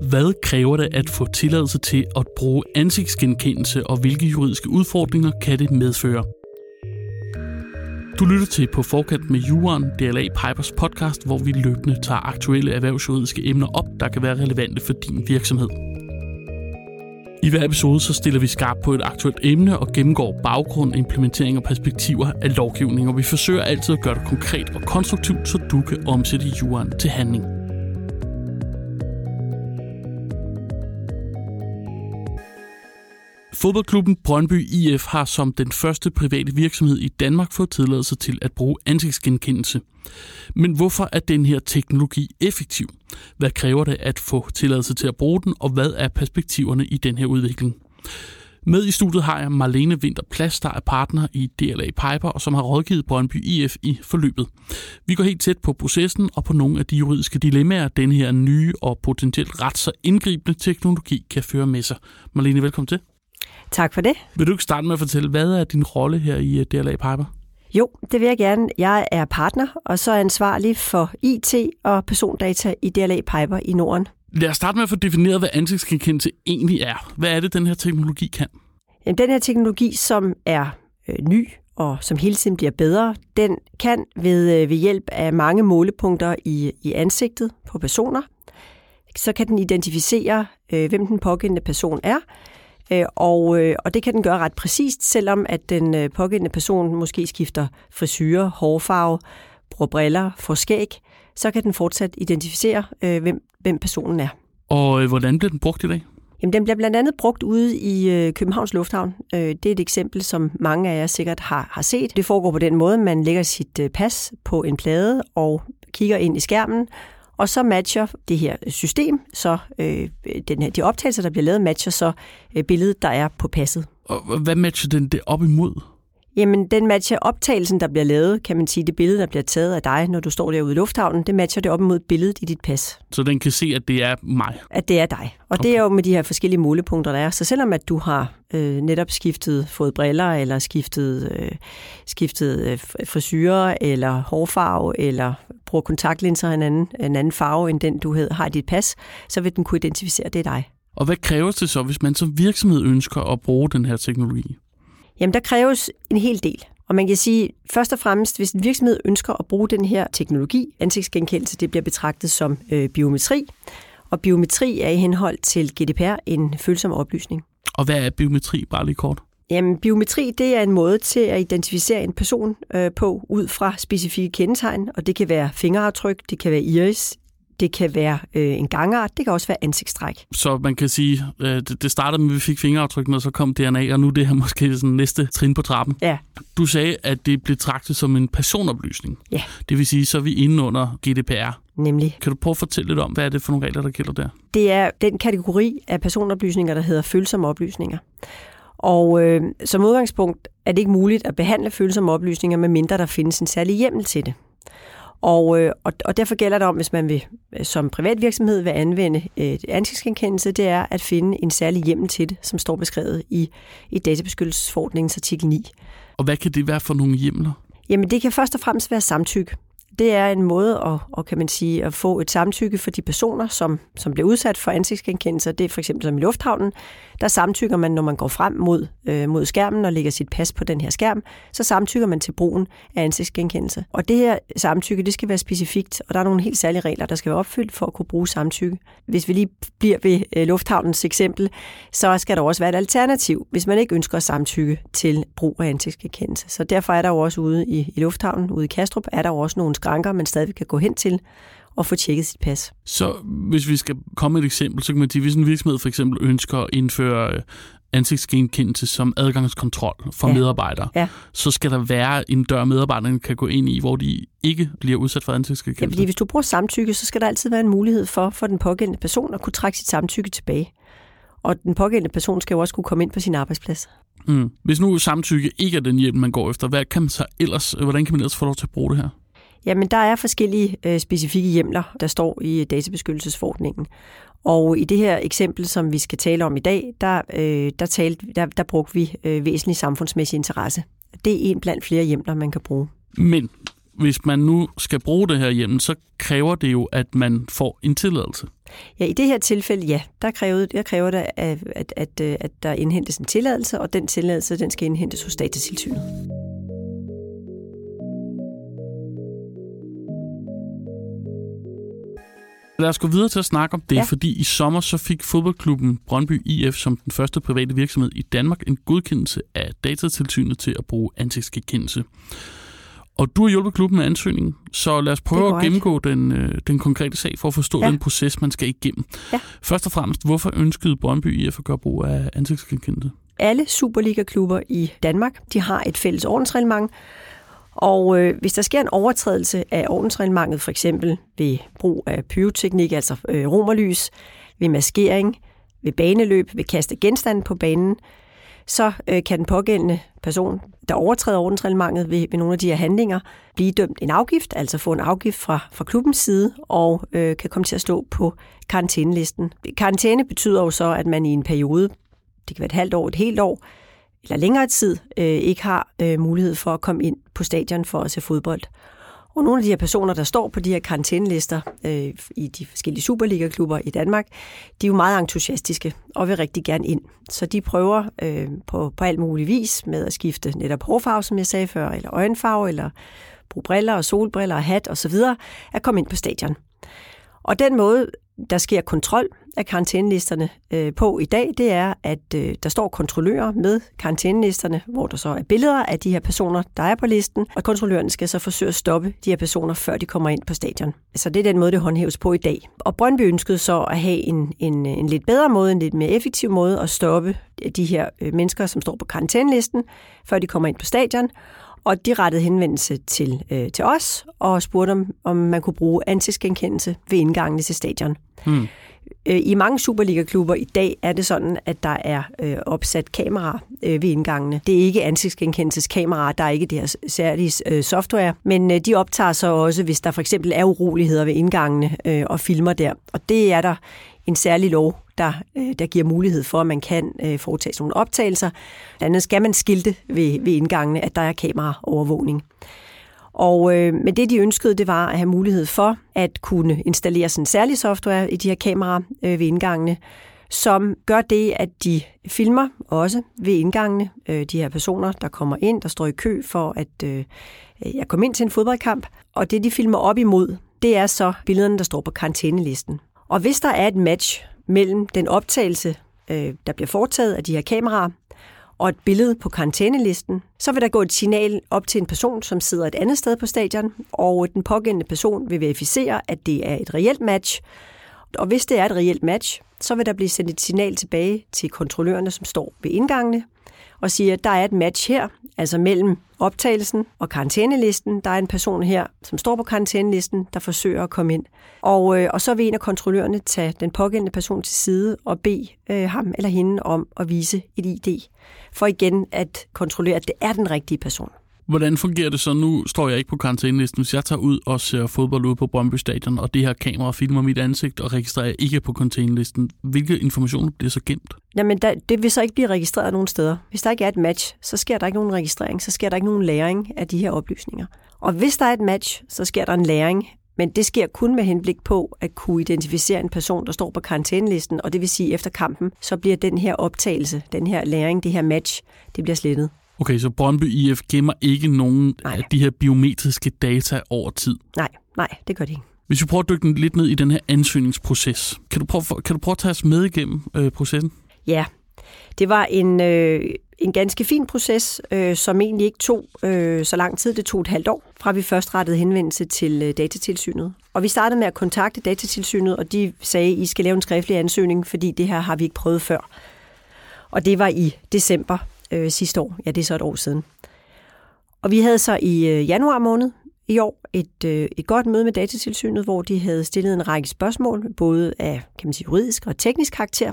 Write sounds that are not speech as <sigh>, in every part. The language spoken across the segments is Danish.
Hvad kræver det at få tilladelse til at bruge ansigtsgenkendelse, og hvilke juridiske udfordringer kan det medføre? Du lytter til På Forkant med Juren, DLA Pipers podcast, hvor vi løbende tager aktuelle erhvervsjuridiske emner op, der kan være relevante for din virksomhed. I hver episode så stiller vi skarpt på et aktuelt emne og gennemgår baggrund, implementering og perspektiver af lovgivning, og vi forsøger altid at gøre det konkret og konstruktivt, så du kan omsætte juren til handling. Fodboldklubben Brøndby IF har som den første private virksomhed i Danmark fået tilladelse til at bruge ansigtsgenkendelse. Men hvorfor er den her teknologi effektiv? Hvad kræver det at få tilladelse til at bruge den, og hvad er perspektiverne i den her udvikling? Med i studiet har jeg Marlene Winter Plads, der er partner i DLA Piper, og som har rådgivet Brøndby IF i forløbet. Vi går helt tæt på processen og på nogle af de juridiske dilemmaer, den her nye og potentielt ret så indgribende teknologi kan føre med sig. Marlene, velkommen til. Tak for det. Vil du ikke starte med at fortælle, hvad er din rolle her i øh, DLA Piper? Jo, det vil jeg gerne. Jeg er partner, og så er ansvarlig for IT og persondata i DLA Piper i Norden. Lad os starte med at få defineret, hvad ansigtsgenkendelse egentlig er. Hvad er det, den her teknologi kan? Jamen, den her teknologi, som er øh, ny og som hele tiden bliver bedre, den kan ved, øh, ved hjælp af mange målepunkter i, i ansigtet på personer, så kan den identificere, øh, hvem den pågældende person er, og, øh, og det kan den gøre ret præcist, selvom at den øh, pågældende person måske skifter frisyrer, hårfarve, bruger briller, får skæg, så kan den fortsat identificere, hvem, hvem personen er. Og hvordan bliver den brugt i dag? Jamen, den bliver blandt andet brugt ude i Københavns Lufthavn. Det er et eksempel, som mange af jer sikkert har, har set. Det foregår på den måde, man lægger sit pas på en plade og kigger ind i skærmen, og så matcher det her system, så øh, den her, de optagelser, der bliver lavet, matcher så øh, billedet, der er på passet. Og hvad matcher den det op imod? Jamen, den matcher optagelsen, der bliver lavet, kan man sige, det billede, der bliver taget af dig, når du står derude i lufthavnen, det matcher det op imod billedet i dit pas. Så den kan se, at det er mig? At det er dig. Og okay. det er jo med de her forskellige målepunkter, der er. Så selvom at du har øh, netop skiftet, fået briller, eller skiftet, øh, skiftet øh, frisyrer, eller hårfarve, eller bruger kontaktlinser en anden, en anden farve, end den du har i dit pas, så vil den kunne identificere, at det er dig. Og hvad kræves det så, hvis man som virksomhed ønsker at bruge den her teknologi? Jamen, der kræves en hel del. Og man kan sige, først og fremmest, hvis en virksomhed ønsker at bruge den her teknologi, ansigtsgenkendelse, det bliver betragtet som øh, biometri. Og biometri er i henhold til GDPR en følsom oplysning. Og hvad er biometri, bare lige kort? Jamen, biometri det er en måde til at identificere en person øh, på ud fra specifikke kendetegn, og det kan være fingeraftryk, det kan være iris, det kan være øh, en gangart, det kan også være ansigtstræk. Så man kan sige, øh, det, det startede med, at vi fik fingeraftrykkene, og så kom DNA, og nu det her <laughs> måske sådan næste trin på trappen. Ja. Du sagde, at det blev traktet som en personoplysning. Ja. Det vil sige, så er vi inde under GDPR. Nemlig. Kan du prøve at fortælle lidt om, hvad er det for nogle regler, der gælder der? Det er den kategori af personoplysninger, der hedder følsomme oplysninger. Og øh, som udgangspunkt er det ikke muligt at behandle følsomme oplysninger, medmindre der findes en særlig hjemmel til det. Og, øh, og, og derfor gælder det om, hvis man vil, øh, som privat virksomhed vil anvende et ansigtsgenkendelse, det er at finde en særlig hjemmel til det, som står beskrevet i, i databeskyttelsesforordningens artikel 9. Og hvad kan det være for nogle hjemler? Jamen det kan først og fremmest være samtykke det er en måde at, og kan man sige, at få et samtykke for de personer, som, som bliver udsat for ansigtsgenkendelse. Det er for eksempel som i lufthavnen. Der samtykker man, når man går frem mod, øh, mod skærmen og lægger sit pas på den her skærm, så samtykker man til brugen af ansigtsgenkendelse. Og det her samtykke, det skal være specifikt, og der er nogle helt særlige regler, der skal være opfyldt for at kunne bruge samtykke. Hvis vi lige bliver ved øh, lufthavnens eksempel, så skal der også være et alternativ, hvis man ikke ønsker at samtykke til brug af ansigtsgenkendelse. Så derfor er der jo også ude i, i lufthavnen, ude i Kastrup, er der jo også nogle skranker, man stadig kan gå hen til og få tjekket sit pas. Så hvis vi skal komme et eksempel, så kan man sige, hvis en virksomhed for eksempel ønsker at indføre øh, ansigtsgenkendelse som adgangskontrol for ja. medarbejdere, ja. så skal der være en dør, medarbejderne kan gå ind i, hvor de ikke bliver udsat for ansigtsgenkendelse. Ja, fordi hvis du bruger samtykke, så skal der altid være en mulighed for, for den pågældende person at kunne trække sit samtykke tilbage. Og den pågældende person skal jo også kunne komme ind på sin arbejdsplads. Mm. Hvis nu samtykke ikke er den hjælp, man går efter, hvad kan man så ellers, hvordan kan man ellers få lov til at bruge det her? Jamen, der er forskellige øh, specifikke hjemler, der står i databeskyttelsesforordningen. Og i det her eksempel, som vi skal tale om i dag, der, øh, der, talte, der, der brugte vi øh, væsentlig samfundsmæssig interesse. Det er en blandt flere hjemler, man kan bruge. Men hvis man nu skal bruge det her hjemme, så kræver det jo, at man får en tilladelse. Ja, i det her tilfælde, ja, der kræver, der kræver det, at, at, at, at der indhentes en tilladelse, og den tilladelse, den skal indhentes hos Datatilsynet. Lad os gå videre til at snakke om det, ja. fordi i sommer så fik fodboldklubben Brøndby IF som den første private virksomhed i Danmark en godkendelse af datatilsynet til at bruge ansigtsgenkendelse. Og du har hjulpet klubben med ansøgningen, så lad os prøve at gennemgå den, øh, den konkrete sag for at forstå ja. den proces, man skal igennem. Ja. Først og fremmest, hvorfor ønskede Brøndby IF at gøre brug af ansigtsgenkendelse? Alle Superliga-klubber i Danmark, de har et fælles ordensreglement, og øh, hvis der sker en overtrædelse af ordensreglementet, for eksempel ved brug af pyroteknik, altså øh, romerlys, ved maskering, ved baneløb, ved kaste genstande på banen, så øh, kan den pågældende person, der overtræder ordensreglementet ved, ved nogle af de her handlinger, blive dømt en afgift, altså få en afgift fra, fra klubbens side, og øh, kan komme til at stå på karantænelisten. Karantæne betyder jo så, at man i en periode, det kan være et halvt år, et helt år, eller længere tid øh, ikke har øh, mulighed for at komme ind på stadion for at se fodbold. Og nogle af de her personer, der står på de her karantænelister øh, i de forskellige Superliga-klubber i Danmark, de er jo meget entusiastiske og vil rigtig gerne ind. Så de prøver øh, på, på alt mulig vis med at skifte netop hårfarve, som jeg sagde før, eller øjenfarve, eller bruge briller og solbriller og hat osv., at komme ind på stadion. Og den måde, der sker kontrol af karantænelisterne øh, på i dag, det er, at øh, der står kontrollører med karantænelisterne, hvor der så er billeder af de her personer, der er på listen, og kontrolløren skal så forsøge at stoppe de her personer, før de kommer ind på stadion. Så det er den måde, det håndhæves på i dag. Og Brøndby ønskede så at have en, en, en lidt bedre måde, en lidt mere effektiv måde at stoppe de her øh, mennesker, som står på karantænelisten, før de kommer ind på stadion. Og de rettede henvendelse til, øh, til os og spurgte, om, om man kunne bruge ansigtsgenkendelse ved indgangene til stadion. Hmm. Øh, I mange Superliga-klubber i dag er det sådan, at der er øh, opsat kameraer øh, ved indgangene. Det er ikke ansigtsgenkendelseskameraer, der er ikke det her særlige øh, software, men øh, de optager så også, hvis der for eksempel er uroligheder ved indgangene øh, og filmer der. Og det er der en særlig lov, der, øh, der giver mulighed for, at man kan øh, foretage sådan nogle optagelser. Andet skal man skilte ved, ved indgangene, at der er kameraovervågning. Og øh, men det, de ønskede, det var at have mulighed for at kunne installere sådan en særlig software i de her kameraer øh, ved indgangene, som gør det, at de filmer også ved indgangene øh, de her personer, der kommer ind, der står i kø for at øh, jeg komme ind til en fodboldkamp. Og det, de filmer op imod, det er så billederne, der står på karantænelisten. Og hvis der er et match mellem den optagelse, øh, der bliver foretaget af de her kameraer, og et billede på karantænelisten, så vil der gå et signal op til en person, som sidder et andet sted på stadion, og den pågældende person vil verificere, at det er et reelt match. Og hvis det er et reelt match, så vil der blive sendt et signal tilbage til kontrollørerne, som står ved indgangene, og siger, at der er et match her, altså mellem optagelsen og karantænelisten. Der er en person her, som står på karantænelisten, der forsøger at komme ind. Og, øh, og så vil en af kontrollørerne tage den pågældende person til side og bede øh, ham eller hende om at vise et ID, for igen at kontrollere, at det er den rigtige person. Hvordan fungerer det så? Nu står jeg ikke på karantænelisten. Hvis jeg tager ud og ser fodbold ude på Brøndby Stadion, og det her kamera filmer mit ansigt og registrerer ikke på karantænelisten, hvilke informationer bliver så gemt? Jamen, der, det vil så ikke blive registreret nogen steder. Hvis der ikke er et match, så sker der ikke nogen registrering, så sker der ikke nogen læring af de her oplysninger. Og hvis der er et match, så sker der en læring men det sker kun med henblik på at kunne identificere en person, der står på karantænelisten, og det vil sige, at efter kampen, så bliver den her optagelse, den her læring, det her match, det bliver slettet. Okay, så Brøndby IF gemmer ikke nogen nej. af de her biometriske data over tid? Nej, nej, det gør de ikke. Hvis vi prøver at dykke lidt ned i den her ansøgningsproces, kan du prøve, kan du prøve at tage os med igennem øh, processen? Ja, det var en, øh, en ganske fin proces, øh, som egentlig ikke tog øh, så lang tid. Det tog et halvt år, fra vi først rettede henvendelse til øh, datatilsynet. Og vi startede med at kontakte datatilsynet, og de sagde, at I skal lave en skriftlig ansøgning, fordi det her har vi ikke prøvet før. Og det var i december øh, sidste år. Ja, det er så et år siden. Og vi havde så i øh, januar måned i år et, øh, et godt møde med datatilsynet, hvor de havde stillet en række spørgsmål, både af kan man sige, juridisk og teknisk karakter.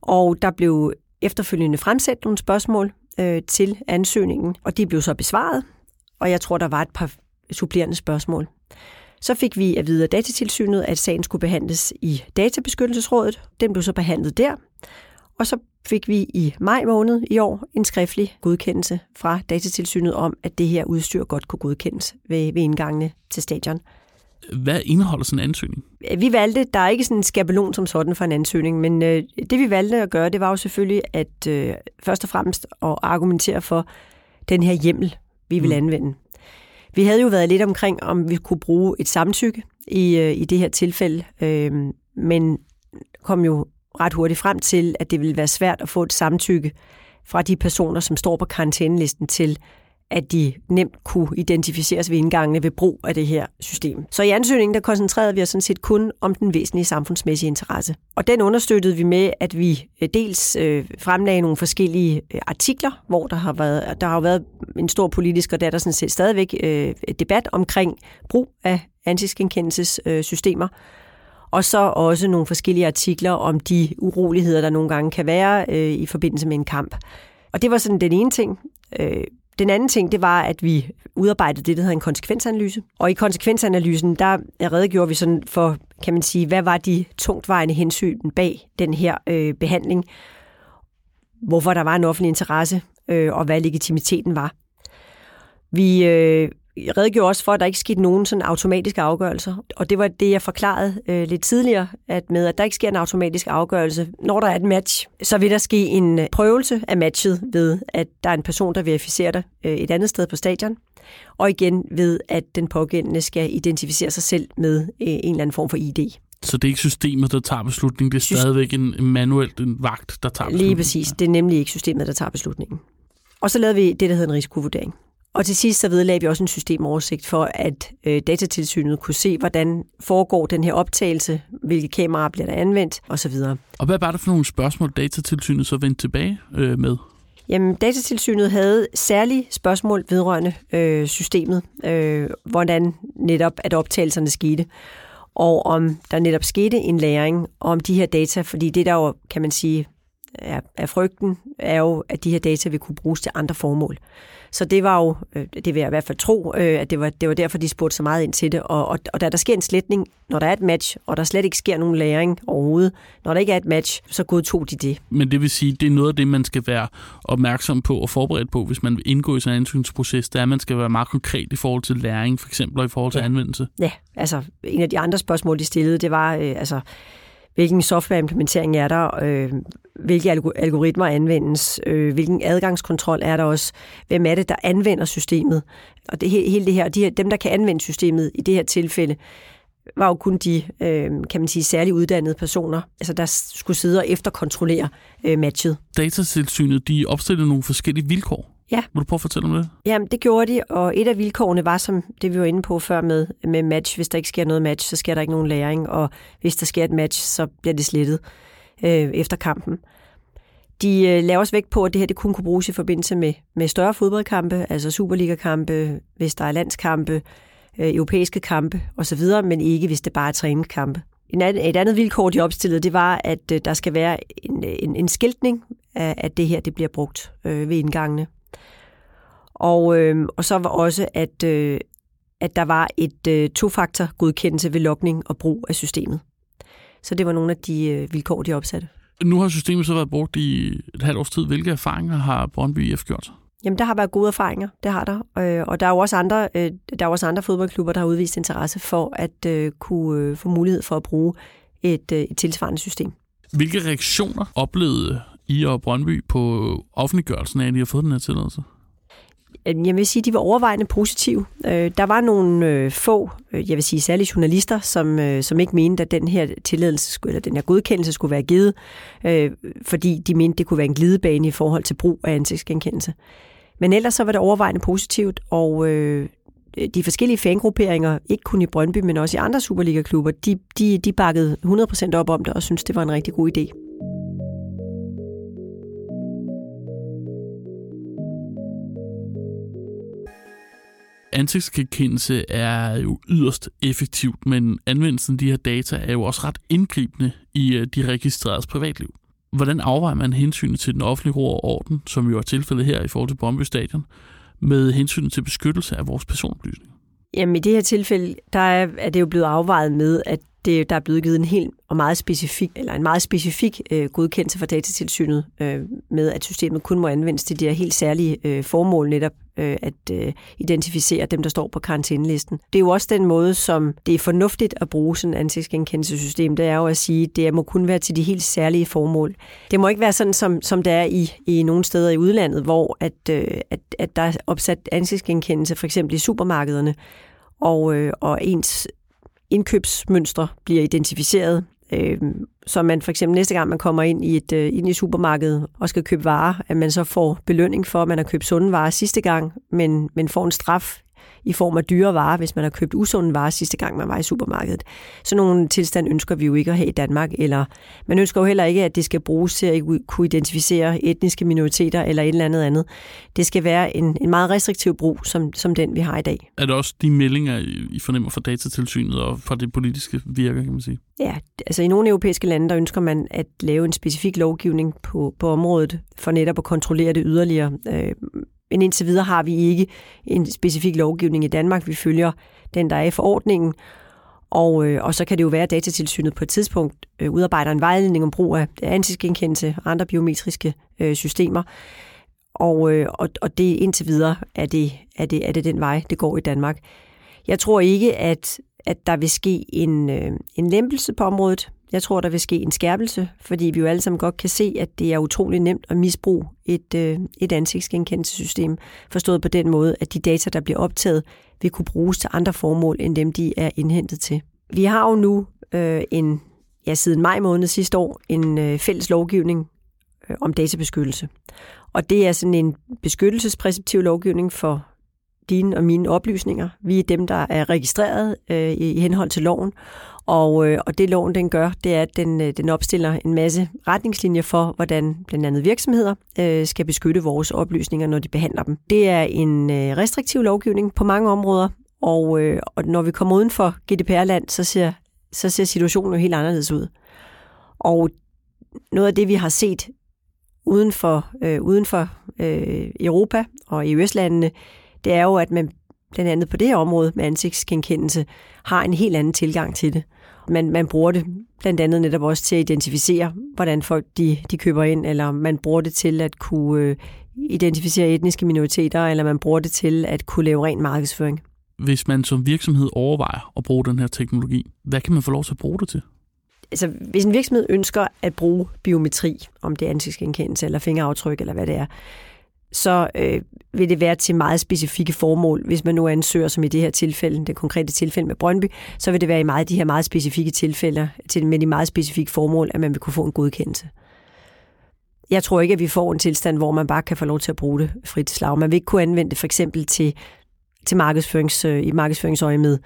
Og der blev efterfølgende fremsat nogle spørgsmål øh, til ansøgningen, og de blev så besvaret, og jeg tror, der var et par supplerende spørgsmål. Så fik vi at vide af datatilsynet, at sagen skulle behandles i Databeskyttelsesrådet. Den blev så behandlet der, og så fik vi i maj måned i år en skriftlig godkendelse fra Datatilsynet om, at det her udstyr godt kunne godkendes ved, ved indgangene til stadion. Hvad indeholder sådan en ansøgning? Vi valgte, der er ikke sådan en skabelon som sådan for en ansøgning, men øh, det vi valgte at gøre, det var jo selvfølgelig at øh, først og fremmest at argumentere for den her hjemmel, vi vil mm. anvende. Vi havde jo været lidt omkring, om vi kunne bruge et samtykke i, øh, i det her tilfælde, øh, men kom jo ret hurtigt frem til, at det ville være svært at få et samtykke fra de personer, som står på karantænelisten til, at de nemt kunne identificeres ved indgangene ved brug af det her system. Så i ansøgningen der koncentrerede vi os sådan set kun om den væsentlige samfundsmæssige interesse. Og den understøttede vi med, at vi øh, dels øh, fremlagde nogle forskellige øh, artikler, hvor der har været, der har været en stor politisk, og der er der sådan set stadigvæk øh, debat omkring brug af ansigtsgenkendelsessystemer. Øh, og så også nogle forskellige artikler om de uroligheder, der nogle gange kan være øh, i forbindelse med en kamp. Og det var sådan den ene ting. Øh, den anden ting, det var, at vi udarbejdede det, der hedder en konsekvensanalyse. Og i konsekvensanalysen, der redegjorde vi sådan for, kan man sige, hvad var de tungtvejende hensyn bag den her øh, behandling? Hvorfor der var en offentlig interesse, øh, og hvad legitimiteten var. Vi øh, redegjorde også for, at der ikke skete nogen sådan automatiske afgørelser. Og det var det, jeg forklarede øh, lidt tidligere, at med at der ikke sker en automatisk afgørelse, når der er et match, så vil der ske en øh, prøvelse af matchet ved, at der er en person, der verificerer det øh, et andet sted på stadion. Og igen ved, at den pågældende skal identificere sig selv med øh, en eller anden form for ID. Så det er ikke systemet, der tager beslutningen, det er stadigvæk en, manuelt en vagt, der tager beslutningen? Lige præcis. Det er nemlig ikke systemet, der tager beslutningen. Og så lavede vi det, der hedder en risikovurdering. Og til sidst så vedlagde vi også en systemoversigt for, at øh, datatilsynet kunne se, hvordan foregår den her optagelse, hvilke kameraer bliver der anvendt osv. Og hvad var det for nogle spørgsmål, datatilsynet så vendte tilbage øh, med? Jamen, datatilsynet havde særlige spørgsmål vedrørende øh, systemet, øh, hvordan netop at optagelserne skete, og om der netop skete en læring om de her data, fordi det der jo, kan man sige, er, er frygten, er jo, at de her data vil kunne bruges til andre formål. Så det var jo, øh, det vil jeg i hvert fald tro, øh, at det var, det var derfor, de spurgte så meget ind til det. Og, og, og da der sker en sletning, når der er et match, og der slet ikke sker nogen læring overhovedet, når der ikke er et match, så godtog de det. Men det vil sige, det er noget af det, man skal være opmærksom på og forberedt på, hvis man vil indgå i sådan en ansøgningsproces, det er, at man skal være meget konkret i forhold til læring, for eksempel, og i forhold til ja. anvendelse. Ja, altså en af de andre spørgsmål, de stillede, det var, øh, altså, hvilken softwareimplementering er der, øh, hvilke algoritmer anvendes, øh, hvilken adgangskontrol er der også, hvem er det, der anvender systemet. Og det, hele det her, de her, dem, der kan anvende systemet i det her tilfælde, var jo kun de, øh, kan man sige, særligt uddannede personer, altså der skulle sidde og efterkontrollere øh, matchet. Datatilsynet, de opstillede nogle forskellige vilkår. Ja. Må du prøve at fortælle om det? Jamen, det gjorde de, og et af vilkårene var, som det vi var inde på før med, med match. Hvis der ikke sker noget match, så sker der ikke nogen læring, og hvis der sker et match, så bliver det slettet øh, efter kampen. De øh, laver også vægt på, at det her det kun kunne bruges i forbindelse med, med større fodboldkampe, altså Superliga-kampe, hvis der er landskampe, øh, europæiske kampe osv., men ikke hvis det bare er træningskampe. En anden, et andet vilkår, de opstillede, det var, at øh, der skal være en, en, en skiltning af, at det her det bliver brugt øh, ved indgangene. Og, øh, og så var også, at, øh, at der var et øh, tofaktor godkendelse ved lokning og brug af systemet. Så det var nogle af de øh, vilkår, de opsatte. Nu har systemet så været brugt i et halvt års tid. Hvilke erfaringer har Brøndby IF gjort? Jamen, der har været gode erfaringer, det har der. Øh, og der er jo også andre, øh, der er også andre fodboldklubber, der har udvist interesse for at øh, kunne få mulighed for at bruge et, et tilsvarende system. Hvilke reaktioner oplevede I og Brøndby på offentliggørelsen af, at I har fået den her tilladelse? Jeg vil sige, at de var overvejende positive. Øh, der var nogle øh, få, øh, jeg vil sige særligt journalister, som, som ikke mente, at den her tilladelse, eller den her godkendelse skulle være givet, fordi de mente, det kunne være en glidebane i forhold til brug af ansigtsgenkendelse. Men ellers så var det overvejende positivt, og de forskellige fangrupperinger, ikke kun i Brøndby, men også i andre Superliga-klubber, de, de, de bakkede 100% op om det og synes det var en rigtig god idé. Ansigtsgenkendelse er jo yderst effektivt, men anvendelsen af de her data er jo også ret indgribende i øh, de registreredes privatliv. Hvordan afvejer man hensynet til den offentlige ro og orden, som jo er tilfældet her i forhold til Brøndby Stadion, med hensynet til beskyttelse af vores personoplysninger? Jamen i det her tilfælde, der er, er det jo blevet afvejet med, at det, der er blevet givet en helt og meget specifik, eller en meget specifik øh, godkendelse fra datatilsynet øh, med, at systemet kun må anvendes til de her helt særlige øh, formål, netop øh, at øh, identificere dem, der står på karantænelisten. Det er jo også den måde, som det er fornuftigt at bruge sådan et ansigtsgenkendelsessystem. Det er jo at sige, at det må kun være til de helt særlige formål. Det må ikke være sådan, som, som det er i, i nogle steder i udlandet, hvor at, øh, at, at der er opsat ansigtsgenkendelse, for eksempel i supermarkederne, og, øh, og ens indkøbsmønstre bliver identificeret, øh, så man for eksempel næste gang, man kommer ind i et øh, ind i supermarkedet og skal købe varer, at man så får belønning for, at man har købt sunde varer sidste gang, men, men får en straf i form af dyre varer, hvis man har købt usunde varer sidste gang, man var i supermarkedet. Så nogle tilstand ønsker vi jo ikke at have i Danmark, eller man ønsker jo heller ikke, at det skal bruges til at kunne identificere etniske minoriteter eller et eller andet andet. Det skal være en, en meget restriktiv brug, som, som den vi har i dag. Er det også de meldinger, I fornemmer fra datatilsynet og fra det politiske virke, kan man sige? Ja, altså i nogle europæiske lande, der ønsker man at lave en specifik lovgivning på, på området, for netop at kontrollere det yderligere. Øh, men indtil videre har vi ikke en specifik lovgivning i Danmark. Vi følger den, der er i forordningen. Og, øh, og så kan det jo være, at datatilsynet på et tidspunkt øh, udarbejder en vejledning om brug af ansigtsgenkendelse og andre biometriske øh, systemer. Og, øh, og, og det indtil videre er det, er, det, er det den vej, det går i Danmark. Jeg tror ikke, at, at der vil ske en, øh, en lempelse på området. Jeg tror, der vil ske en skærpelse, fordi vi jo alle sammen godt kan se, at det er utrolig nemt at misbruge et, øh, et ansigtsgenkendelsessystem, forstået på den måde, at de data, der bliver optaget, vil kunne bruges til andre formål, end dem, de er indhentet til. Vi har jo nu øh, en, ja, siden maj måned sidste år en øh, fælles lovgivning øh, om databeskyttelse. Og det er sådan en beskyttelsespræceptiv lovgivning for dine og mine oplysninger. Vi er dem, der er registreret øh, i henhold til loven, og, øh, og det loven den gør, det er, at den, øh, den opstiller en masse retningslinjer for, hvordan blandt andet virksomheder øh, skal beskytte vores oplysninger, når de behandler dem. Det er en øh, restriktiv lovgivning på mange områder, og, øh, og når vi kommer uden for GDPR-land, så ser, så ser situationen jo helt anderledes ud. Og noget af det, vi har set uden for, øh, uden for øh, Europa og EØS-landene, det er jo, at man blandt andet på det her område med ansigtsgenkendelse, har en helt anden tilgang til det. Man, man bruger det blandt andet netop også til at identificere, hvordan folk de, de køber ind, eller man bruger det til at kunne øh, identificere etniske minoriteter, eller man bruger det til at kunne lave ren markedsføring. Hvis man som virksomhed overvejer at bruge den her teknologi, hvad kan man få lov til at bruge det til? Altså, hvis en virksomhed ønsker at bruge biometri, om det er ansigtsgenkendelse eller fingeraftryk eller hvad det er, så øh, vil det være til meget specifikke formål. Hvis man nu ansøger, som i det her tilfælde, det konkrete tilfælde med Brøndby, så vil det være i meget de her meget specifikke tilfælde, til, med de meget specifikke formål, at man vil kunne få en godkendelse. Jeg tror ikke, at vi får en tilstand, hvor man bare kan få lov til at bruge det frit slag. Man vil ikke kunne anvende det for eksempel til, til markedsførings, øh, i markedsføringsøje med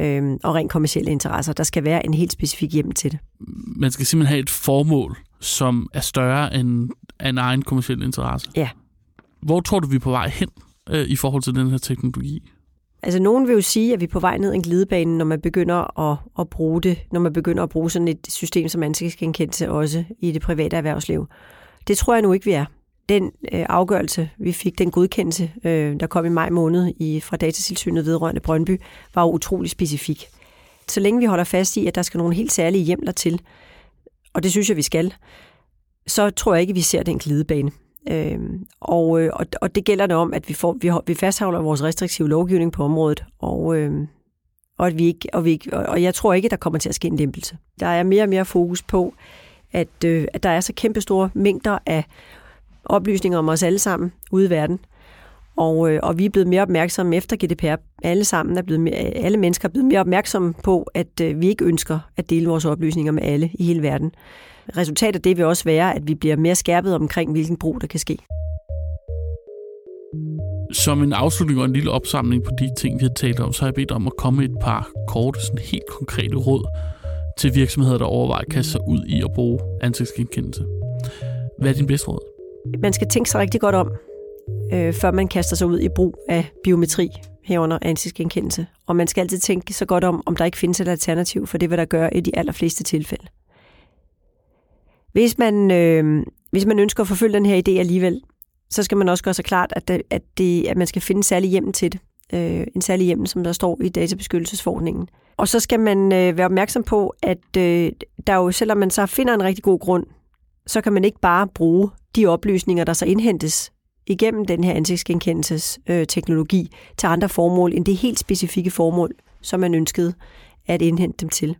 øh, og rent kommersielle interesser. Der skal være en helt specifik hjem til det. Man skal simpelthen have et formål, som er større end en egen kommersiel interesse. Ja, hvor tror du, vi er på vej hen øh, i forhold til den her teknologi? Altså, nogen vil jo sige, at vi er på vej ned en glidebane, når man begynder at, at bruge det, når man begynder at bruge sådan et system som ansigtsgenkendelse også i det private erhvervsliv. Det tror jeg nu ikke, vi er. Den øh, afgørelse, vi fik, den godkendelse, øh, der kom i maj måned i, fra Datatilsynet vedrørende Brøndby, var jo utrolig specifik. Så længe vi holder fast i, at der skal nogle helt særlige hjemler til, og det synes jeg, vi skal, så tror jeg ikke, vi ser den glidebane. Øhm, og, øh, og, og det gælder det om, at vi, får, vi, vi fastholder vores restriktive lovgivning på området, og, øh, og, at vi ikke, og, vi ikke, og jeg tror ikke, der kommer til at ske en lempelse. Der er mere og mere fokus på, at, øh, at der er så kæmpe store mængder af oplysninger om os alle sammen ude i verden, og, øh, og vi er blevet mere opmærksomme efter GDPR. Alle sammen er blevet mere, alle mennesker er blevet mere opmærksomme på, at øh, vi ikke ønsker at dele vores oplysninger med alle i hele verden. Resultatet af det vil også være, at vi bliver mere skærpet omkring, hvilken brug der kan ske. Som en afslutning og en lille opsamling på de ting, vi har talt om, så har jeg bedt om at komme et par korte, sådan helt konkrete råd til virksomheder, der overvejer at kaste sig ud i at bruge ansigtsgenkendelse. Hvad er din bedste råd? Man skal tænke sig rigtig godt om, øh, før man kaster sig ud i brug af biometri herunder ansigtsgenkendelse. Og man skal altid tænke så godt om, om der ikke findes et alternativ, for det vil der gøre i de allerfleste tilfælde. Hvis man, øh, hvis man ønsker at forfølge den her idé alligevel, så skal man også gøre sig klart, at, det, at, det, at man skal finde særlig hjem til det. øh, en særlig hjem, som der står i databeskyttelsesforordningen. Og så skal man øh, være opmærksom på, at øh, der jo, selvom man så finder en rigtig god grund, så kan man ikke bare bruge de oplysninger, der så indhentes igennem den her ansigtsgenkendelsesteknologi til andre formål end det helt specifikke formål, som man ønskede at indhente dem til.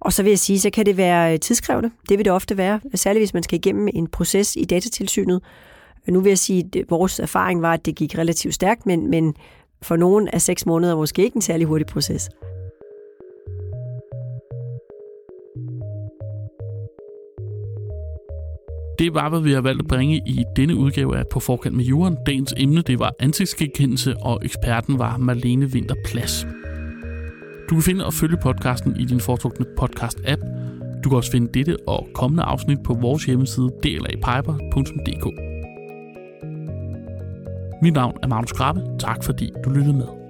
Og så vil jeg sige, så kan det være øh, tidskrævende. Det vil det ofte være, særligt hvis man skal igennem en proces i datatilsynet. Nu vil jeg sige, at vores erfaring var, at det gik relativt stærkt, men, men for nogen er seks måneder måske ikke en særlig hurtig proces. Det var, hvad vi har valgt at bringe i denne udgave af På forkant med Juren. Dagens emne det var ansigtsgenkendelse, og eksperten var Marlene Winter Plads. Du kan finde og følge podcasten i din foretrukne podcast-app. Du kan også finde dette og kommende afsnit på vores hjemmeside dlapiper.dk. Mit navn er Magnus Krabbe. Tak fordi du lyttede med.